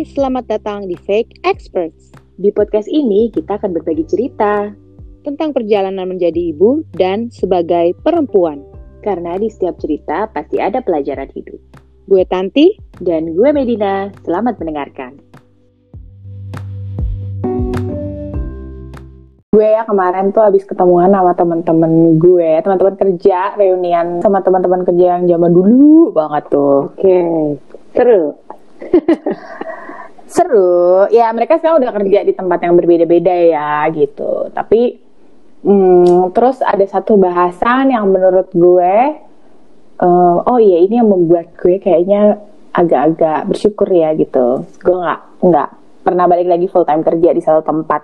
Hai, selamat datang di Fake Experts. Di podcast ini kita akan berbagi cerita tentang perjalanan menjadi ibu dan sebagai perempuan. karena di setiap cerita pasti ada pelajaran hidup. Gue Tanti, Dan gue Medina, selamat mendengarkan. Gue ya kemarin tuh habis ketemuan sama teman-teman gue, teman-teman kerja, reunian sama teman-teman kerja yang zaman dulu banget tuh. Oke, seru. Seru, ya mereka sekarang udah kerja di tempat yang berbeda-beda ya gitu. Tapi hmm, terus ada satu bahasan yang menurut gue, eh, oh iya ini yang membuat gue kayaknya agak-agak bersyukur ya gitu. Gue nggak nggak pernah balik lagi full time kerja di satu tempat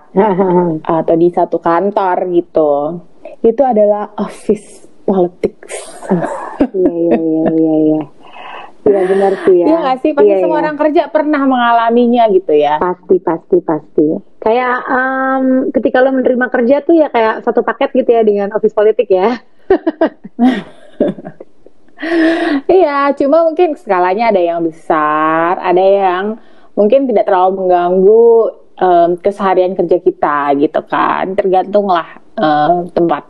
atau di satu kantor gitu. Itu adalah office politics. Iya, iya, iya, iya, iya. Benar sih ya. Iya nggak sih? Pasti Iya, semua iya. orang kerja pernah mengalaminya gitu ya. Pasti, pasti, pasti. Kayak em, ketika lo menerima kerja tuh ya kayak satu paket gitu ya dengan office politik ya. Iya, cuma mungkin skalanya ada yang besar, ada yang mungkin tidak terlalu mengganggu em, keseharian kerja kita gitu kan. Tergantung lah em, tempat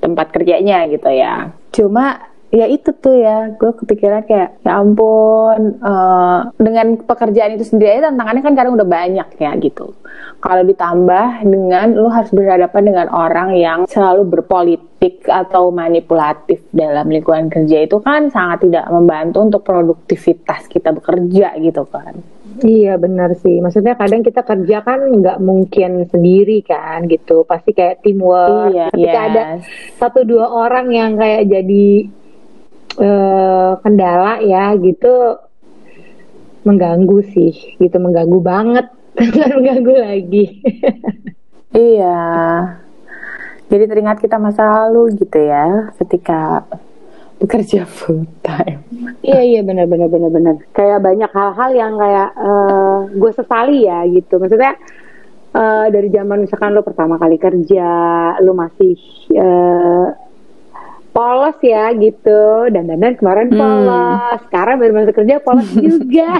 tempat kerjanya gitu ya. Cuma ya itu tuh ya, gue kepikiran kayak ya ampun eh, dengan pekerjaan itu sendiri aja tantangannya kan kadang udah banyak ya gitu. Kalau ditambah dengan lu harus berhadapan dengan orang yang selalu berpolitik atau manipulatif dalam lingkungan kerja itu kan sangat tidak membantu untuk produktivitas kita bekerja gitu kan. Iya benar sih. Maksudnya kadang kita kerja kan nggak mungkin sendiri kan gitu. Pasti kayak teamwork. Iya, Ketika ada yes. satu dua orang yang kayak jadi eh, kendala ya gitu mengganggu sih gitu mengganggu banget Bukan mengganggu lagi Iya. Jadi teringat kita masa lalu gitu ya ketika bekerja full time. iya iya benar benar benar benar kayak banyak hal-hal yang kayak eh, gue sesali ya gitu maksudnya eh, dari zaman misalkan lo pertama kali kerja lo masih eh, polos ya gitu dan dan kemarin Hmm. polos sekarang baru masuk kerja polos juga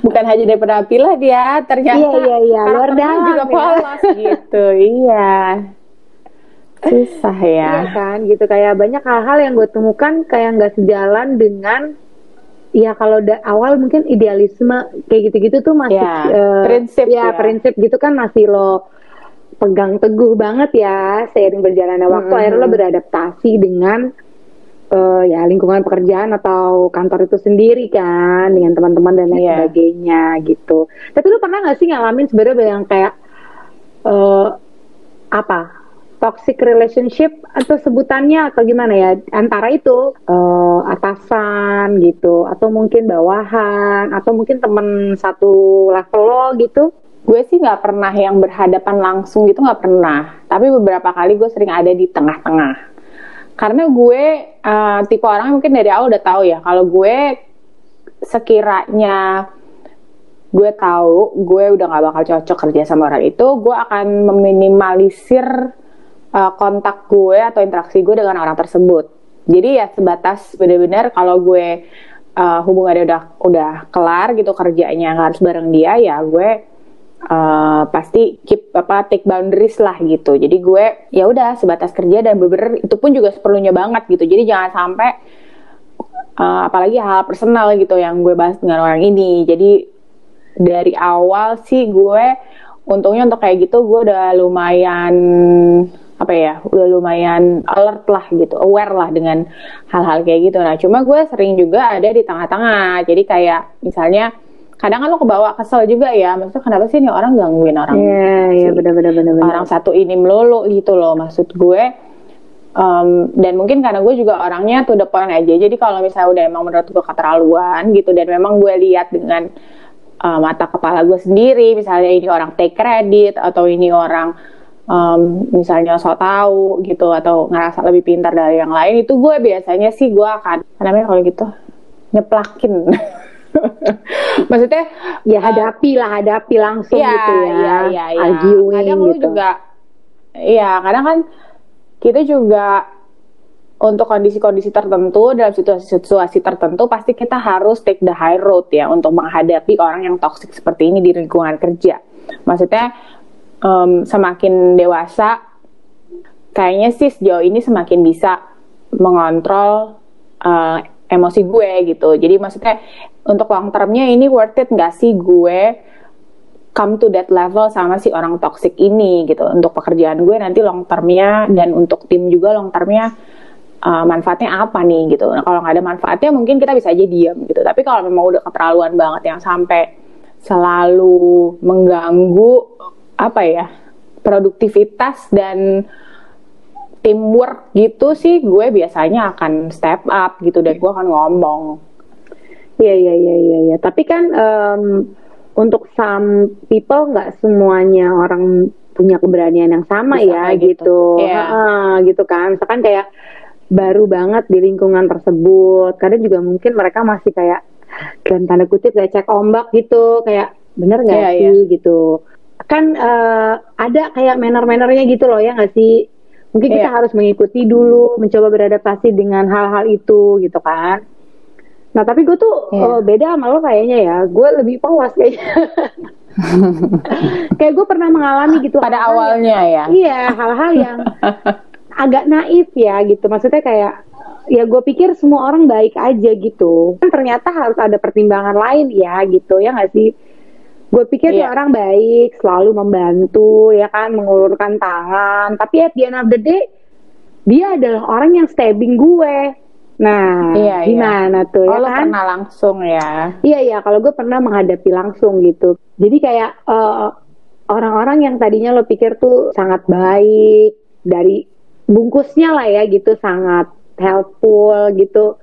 Bukan hanya dari penampilan dia, ternyata Iya, iya, iya. Luar dalam juga ya. polos gitu. Iya. Susah ya. Iya kan, gitu kayak banyak hal-hal yang gue temukan kayak nggak sejalan dengan ya kalau da- awal mungkin idealisme kayak gitu-gitu tuh masih Ya, eh, prinsip ya, ya. prinsip gitu kan masih lo pegang teguh banget ya seiring berjalannya waktu Mhm. akhirnya lo beradaptasi dengan eh, ya lingkungan pekerjaan atau kantor itu sendiri kan dengan teman-teman dan lain Iya. sebagainya gitu. Tapi lo pernah nggak sih ngalamin sebenarnya yang kayak eh apa toxic relationship atau sebutannya atau gimana ya antara itu eh, atasan gitu atau mungkin bawahan atau mungkin temen satu level lo gitu Gue sih nggak pernah yang berhadapan langsung gitu nggak pernah. Tapi beberapa kali gue sering ada di tengah-tengah. Karena gue eh, tipe orang mungkin dari awal udah tahu ya. Kalau gue sekiranya gue tahu gue udah nggak bakal cocok kerja sama orang itu, gue akan meminimalisir eh, kontak gue atau interaksi gue dengan orang tersebut. Jadi ya sebatas benar-benar kalau gue eh, hubungannya udah udah kelar gitu kerjanya nggak harus bareng dia ya gue eh, pasti keep apa take boundaries lah gitu. Jadi gue ya udah sebatas kerja dan bener itu pun juga seperlunya banget gitu. Jadi jangan sampai eh, apalagi hal personal gitu yang gue bahas dengan orang ini. Jadi dari awal sih gue untungnya untuk kayak gitu gue udah lumayan apa ya udah lumayan alert lah gitu aware lah dengan hal-hal kayak gitu nah cuma gue sering juga ada di tengah-tengah jadi kayak misalnya kadang kan lo kebawa kesel juga ya maksudnya kenapa sih nih orang gangguin orang Iya, iya si- benar benar benar benar. orang satu ini melulu gitu loh maksud gue. Em, dan mungkin karena gue juga orangnya tuh the point aja. Jadi kalau misalnya udah emang menurut gue keterlaluan gitu dan memang gue lihat dengan uh, mata kepala gue sendiri misalnya ini orang take credit atau ini orang em, misalnya so tahu gitu atau ngerasa lebih pintar dari yang lain itu gue biasanya sih gue akan namanya kalau gitu nyeplakin maksudnya Ya hadapi lah, hadapi langsung Iya, gitu ya. Iya, iya, iya. Arguing Kadang lu gitu. juga, iya, kadang kan kita juga untuk kondisi-kondisi tertentu dalam situasi-situasi tertentu pasti kita harus take the high road ya untuk menghadapi orang yang toxic seperti ini di lingkungan kerja. Maksudnya um, semakin dewasa kayaknya sih sejauh ini semakin bisa mengontrol uh, emosi gue gitu. Jadi maksudnya untuk long termnya ini worth it nggak sih gue come to that level sama si orang toxic ini gitu. Untuk pekerjaan gue nanti long termnya dan untuk tim juga long termnya uh, manfaatnya apa nih gitu. Nah kalau nggak ada manfaatnya mungkin kita bisa aja diam gitu. Tapi kalau memang udah keterlaluan banget yang sampai selalu mengganggu apa ya produktivitas dan teamwork gitu sih gue biasanya akan step up gitu dan gue akan ngomong. Iya iya iya iya. Ya. Tapi kan um, untuk some people nggak semuanya orang punya keberanian yang sama Bisa ya gitu. Gitu. Yeah. Uh, gitu kan. Misalkan kayak baru banget di lingkungan tersebut. Kadang juga mungkin mereka masih kayak dan tanda kutip kayak cek ombak gitu kayak bener nggak yeah, sih yeah. gitu kan uh, ada kayak manner-mannernya gitu loh ya nggak sih mungkin kita yeah. harus mengikuti dulu mencoba beradaptasi dengan hal-hal itu gitu kan. Nah tapi gue tuh yeah. uh, beda sama lo kayaknya ya. Gue lebih polos kayaknya. Kayak gue pernah mengalami gitu pada awalnya yang, ya? Iya hal-hal yang agak naif ya gitu. Maksudnya kayak ya gue pikir semua orang baik aja gitu. Kan ternyata harus ada pertimbangan lain ya gitu. Ya nggak sih gue pikir yeah. orang baik selalu membantu ya kan mengulurkan tangan tapi at the end of the day dia adalah orang yang stabbing gue nah iya, iya. gimana iya. tuh ya oh, ya kan pernah langsung ya iya iya kalau gue pernah menghadapi langsung gitu jadi kayak uh, orang-orang yang tadinya lo pikir tuh sangat baik dari bungkusnya lah ya gitu sangat helpful gitu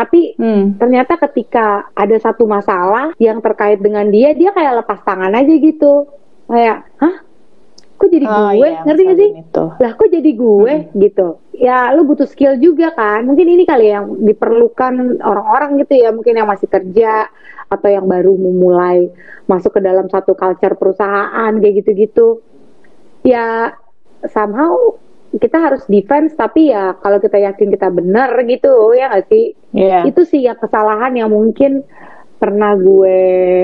tapi hmm. ternyata ketika ada satu masalah yang terkait dengan dia, dia kayak lepas tangan aja gitu. Kayak, hah? Kok jadi oh, gue? Iya, Ngerti gak sih? Itu. Lah kok jadi gue? Hmm. Gitu. Ya lu butuh skill juga kan. Mungkin ini kali yang diperlukan orang-orang gitu ya. Mungkin yang masih kerja atau yang baru memulai masuk ke dalam satu culture perusahaan kayak gitu-gitu. Ya somehow kita harus defense tapi ya kalau kita yakin kita benar gitu ya gak sih? Yeah. itu sih ya kesalahan yang mungkin pernah gue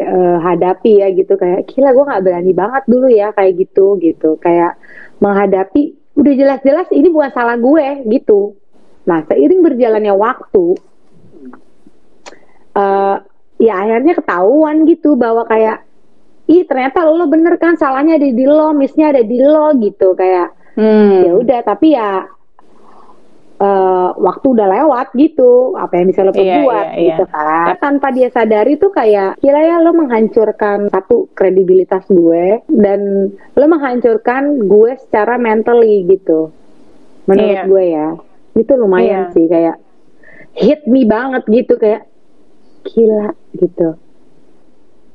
uh, hadapi ya gitu. Kayak gila gue nggak berani banget dulu ya kayak gitu gitu. Kayak menghadapi udah jelas-jelas ini bukan salah gue gitu. Nah seiring berjalannya waktu uh, ya akhirnya ketahuan gitu bahwa kayak ih ternyata lo bener kan salahnya ada di lo missnya ada di lo gitu. Kayak hmm. ya udah tapi ya uh, waktu udah lewat gitu apa yang bisa lo iya, perbuat yeah, yeah, gitu kan tanpa dia sadari tuh kayak kira ya lo menghancurkan satu kredibilitas gue dan lo menghancurkan gue secara mentally gitu menurut yeah. gue ya itu lumayan yeah. sih kayak hit me banget gitu kayak gila gitu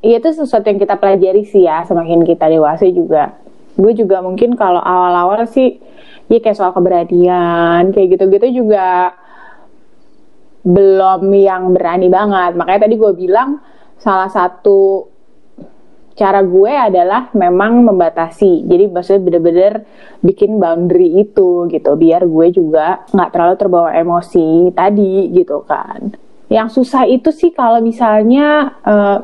Iya itu sesuatu yang kita pelajari sih ya semakin kita dewasa juga gue juga mungkin kalau awal-awal sih ya kayak soal keberanian kayak gitu-gitu juga belum yang berani banget. Makanya tadi gue bilang salah satu cara gue adalah memang membatasi. Jadi maksudnya bener-bener bikin boundary itu gitu biar gue juga nggak terlalu terbawa emosi tadi gitu kan. Yang susah itu sih kalau misalnya uh,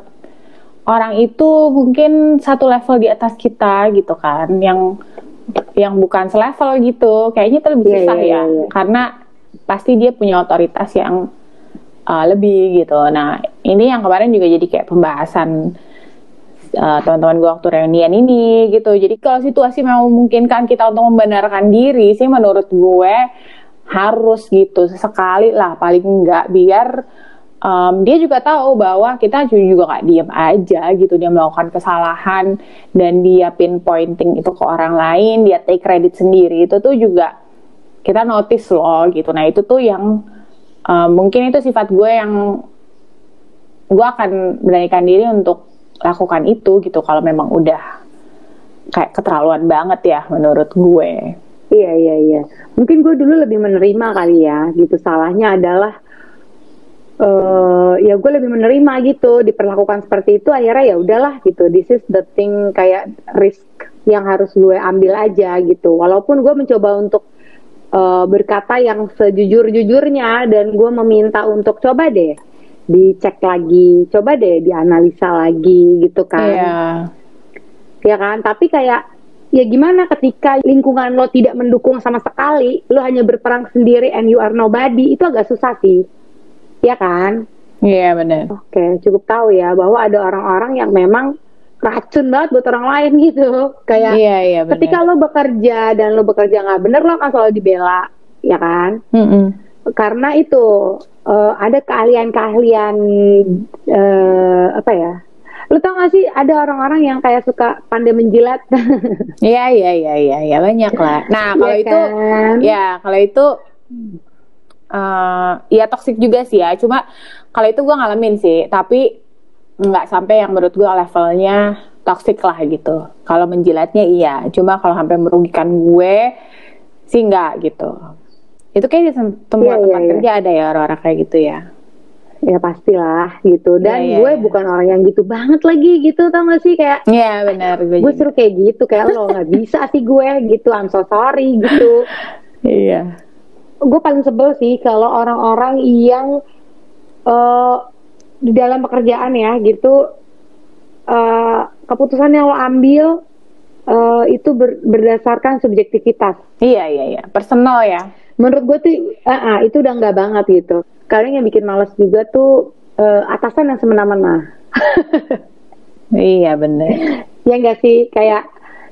orang itu mungkin satu level di atas kita gitu kan yang yang bukan selevel gitu. Kayaknya itu lebih iya, susah yeah, ya yeah. karena pasti dia punya otoritas yang uh, lebih gitu. Nah ini yang kemarin juga jadi kayak pembahasan uh, teman-teman gue waktu reunian ini gitu. Jadi kalau situasi mau memungkinkan kita untuk membenarkan diri sih menurut gue harus gitu sekali lah paling enggak biar um, dia juga tahu bahwa kita juga gak diem aja gitu. Dia melakukan kesalahan dan dia pinpointing itu ke orang lain dia take credit sendiri. Itu tuh juga kita notice loh gitu. Nah itu tuh yang um, mungkin itu sifat gue yang gue akan beranikan diri untuk lakukan itu gitu kalau memang udah kayak keterlaluan banget ya menurut gue. Iya iya iya. Mungkin gue dulu lebih menerima kali ya gitu. Salahnya adalah uh, ya gue lebih menerima gitu diperlakukan seperti itu akhirnya ya udahlah gitu this is the thing kayak risk yang harus gue ambil aja gitu walaupun gue mencoba untuk uh, berkata yang sejujur-jujurnya dan gue meminta untuk coba deh dicek lagi, coba deh dianalisa lagi gitu kan. Iya. Ya kan, tapi kayak ya gimana ketika lingkungan lo tidak mendukung sama sekali, lo hanya berperang sendiri and you are nobody, itu agak susah sih. Ya kan? Iya benar. Oke, cukup tahu ya bahwa ada orang-orang yang memang racun banget buat orang lain gitu. Kayak Iya iya benar. ketika lo bekerja dan lo bekerja nggak bener lo akan selalu dibela, ya kan? Mm-mm. Karena itu eh, ada keahlian-keahlian eh, apa ya? Lo tau gak sih ada orang-orang yang kayak suka pandai menjilat? Iya iya iya iya iya banyak lah. Nah kalau Iya itu kan? ya kalau itu eh ya toxic juga sih ya. Cuma kalau itu gue ngalamin sih, tapi nggak sampai yang menurut gue levelnya toxic lah gitu. Kalau menjilatnya iya, cuma kalau sampai merugikan gue sih nggak gitu. Itu kayak di sem- semua Iya, tempat iya, iya. kerja ada ya orang-orang kayak gitu ya. ya pastilah gitu. Dan Iya, iya, gue iya. bukan orang yang gitu banget lagi gitu tau gak sih kayak Iya benar gue gue suruh kayak gitu kayak lo nggak bisa sih gue gitu I'm so sorry gitu Iya. Gue paling sebel sih kalau orang-orang yang eh, di dalam pekerjaan ya gitu eh, keputusan yang lo ambil eh, itu ber- berdasarkan subjektivitas Iya iya iya. Personal ya. menurut gue tuh ah, ah, itu udah nggak banget gitu kadang yang bikin males juga tuh eh, atasan yang semena-mena Iya benar. ya enggak sih kayak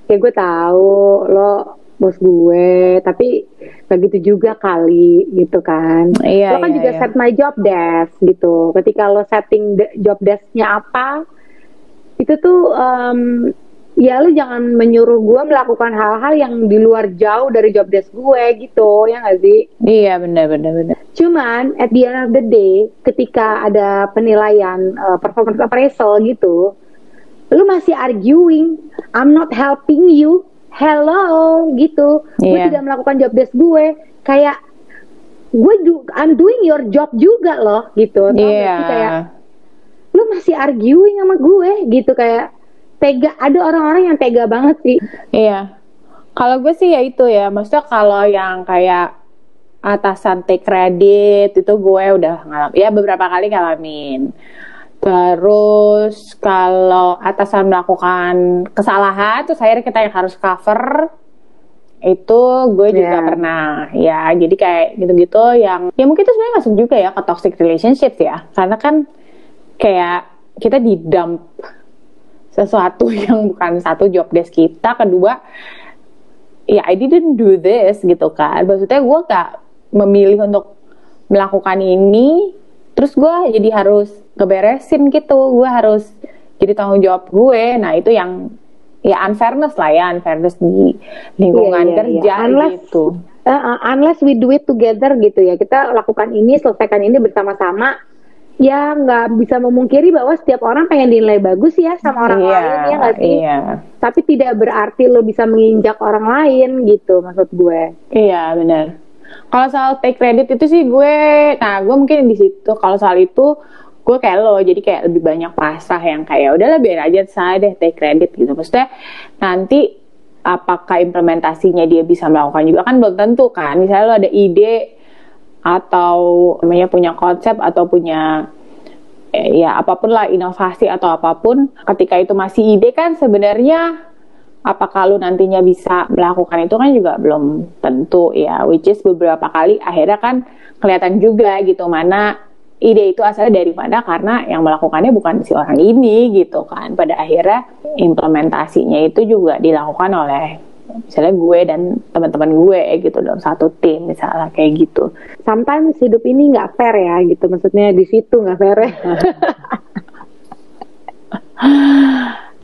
ya gue tahu lo bos gue tapi gak gitu juga kali gitu kan. Iya, lo kan iya, juga iya. set my job desk gitu. Ketika lo setting de- job desknya apa itu tuh em, ya lo jangan menyuruh gue melakukan hal-hal yang di luar jauh dari job desk gue gitu. Ya gak sih? Iya benar benar benar. Cuman at the end of the day, ketika ada penilaian uh, performance appraisal gitu, lu masih arguing, I'm not helping you, hello gitu. Gue Iya. tidak melakukan job desk gue, kayak gue do, I'm doing your job juga loh gitu. Tau sih? Kayak lu masih arguing sama gue gitu kayak tega. Ada orang-orang yang tega banget sih. Iya. Kalau gue sih ya itu ya, maksudnya kalau yang kayak atasan take credit itu gue udah ngalamin, ya beberapa kali ngalamin. Terus kalau atasan melakukan kesalahan, terus akhirnya kita yang harus cover, itu gue juga Iya. pernah ya. Jadi kayak gitu-gitu yang, ya mungkin itu sebenarnya masuk juga ya ke toxic relationship ya, karena kan kayak kita di dump sesuatu yang bukan satu job desk kita kedua ya I didn't do this gitu kan maksudnya gue gak memilih untuk melakukan ini terus gue jadi harus ngeberesin gitu. Gue harus jadi tanggung jawab gue. Nah itu yang ya unfairness lah ya. Unfairness di lingkungan Iya, iya, kerja iya. Unless- gitu. Uh, unless we do it together gitu ya. Kita lakukan ini selesaikan ini bersama-sama. Ya nggak bisa memungkiri bahwa setiap orang pengen dinilai bagus ya sama orang iya lain ya nggak sih? iya. Tapi tidak berarti lo bisa menginjak orang lain gitu maksud gue. Iya benar. Kalau soal take credit itu sih gue, nah gue mungkin di situ. Kalau soal itu gue kayak lo, jadi kayak lebih banyak pasrah yang kayak udahlah biar aja saya deh take credit gitu. Maksudnya nanti apakah implementasinya dia bisa melakukan juga kan belum tentu kan. Misalnya lo ada ide atau namanya punya konsep atau punya eh, ya apa pun lah inovasi atau apa pun ketika itu masih ide kan sebenarnya apakah lu nantinya bisa melakukan itu kan juga belum tentu ya which is beberapa kali akhirnya kan kelihatan juga gitu mana ide itu asalnya dari mana? Karena yang melakukannya bukan si orang ini gitu kan. Pada akhirnya implementasinya itu juga dilakukan oleh misalnya gue dan teman-teman gue gitu dalam satu tim misalnya kayak gitu. Sometimes hidup ini nggak fair ya gitu. Maksudnya di situ nggak fair ya.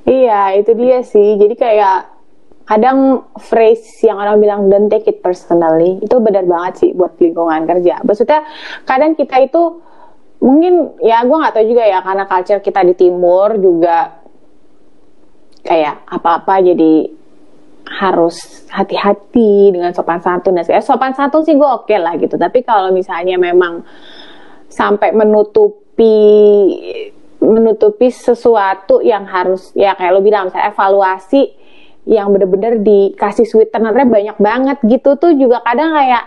Iya, itu dia sih. Jadi kayak kadang phrase yang orang bilang don't take it personally itu benar banget sih buat lingkungan kerja. Maksudnya kadang kita itu mungkin ya gue nggak tahu juga ya karena culture kita di timur juga kayak apa-apa jadi harus hati-hati dengan sopan santun dan segala- sopan santun sih gue oke lah gitu. Tapi kalau misalnya memang sampai menutupi menutupi sesuatu yang harus ya kayak lo bilang misalnya evaluasi yang bener-bener dikasih sweetenernya banyak banget gitu tuh juga kadang kayak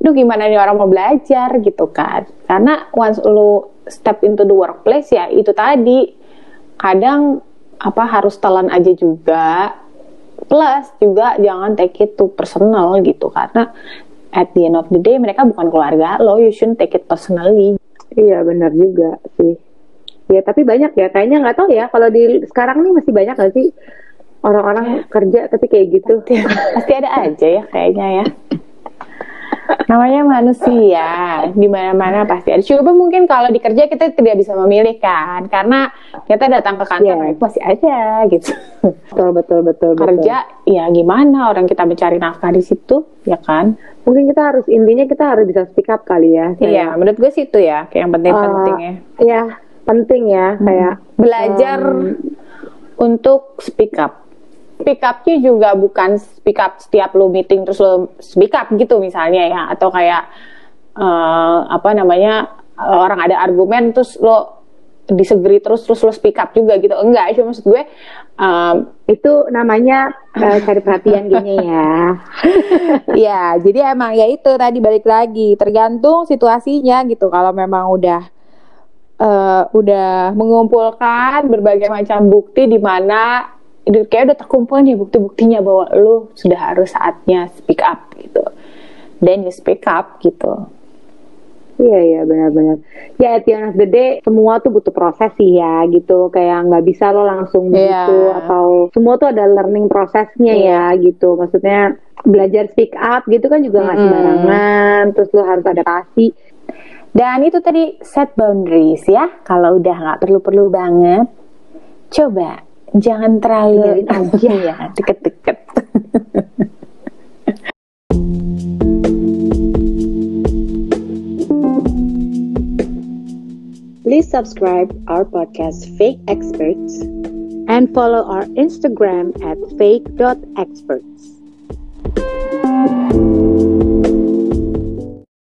duh gimana nih orang mau belajar? gitu kan. Karena once lu step into the workplace ya itu tadi. Kadang apa harus telan aja juga. Plus juga jangan take it to personal gitu. Karena at the end of the day mereka bukan keluarga lo. You shouldn't take it personally. Iya benar juga sih. Ya tapi banyak ya. Kayaknya nggak tahu ya kalau di sekarang nih masih banyak gak sih orang-orang kerja tapi kayak gitu? Pasti ada aja ya kayaknya ya namanya manusia di mana-mana pasti ada coba mungkin kalau di kerja kita tidak bisa memilih kan karena kita datang ke kantor yeah. pasti aja gitu betul betul betul kerja betul. ya gimana orang kita mencari nafkah di situ ya kan mungkin kita harus intinya kita harus bisa speak up kali ya iya menurut gue sih itu ya kayak yang penting-penting uh, ya ya penting ya hmm. kayak belajar um, untuk speak up speak up-nya juga bukan speak up setiap lo meeting terus lo speak up gitu misalnya ya. Atau kayak uh, apa namanya orang ada argumen terus lo disegeri terus terus lo speak up juga gitu. Enggak cuma maksud gue um, itu namanya uh, cari perhatian gini ya. Ya jadi emang ya itu tadi balik lagi. Tergantung situasinya gitu. Kalau memang udah uh, udah mengumpulkan berbagai macam bukti di mana kayak udah terkumpul nih bukti-buktinya bahwa lu sudah harus saatnya speak up gitu dan you speak up gitu Iya iya benar-benar. Ya at the end of the day semua tuh butuh proses sih ya gitu. Kayak nggak bisa lo langsung yeah. gitu atau semua tuh ada learning prosesnya yeah. ya gitu. Maksudnya belajar speak up gitu kan juga nggak mm. sembarangan. Terus lo harus adaptasi. Dan itu tadi set boundaries ya. Kalau udah nggak perlu-perlu banget, coba jangan terlalu aja ya. Deket-deket. Please subscribe our podcast Fake Experts and follow our Instagram at fake.experts.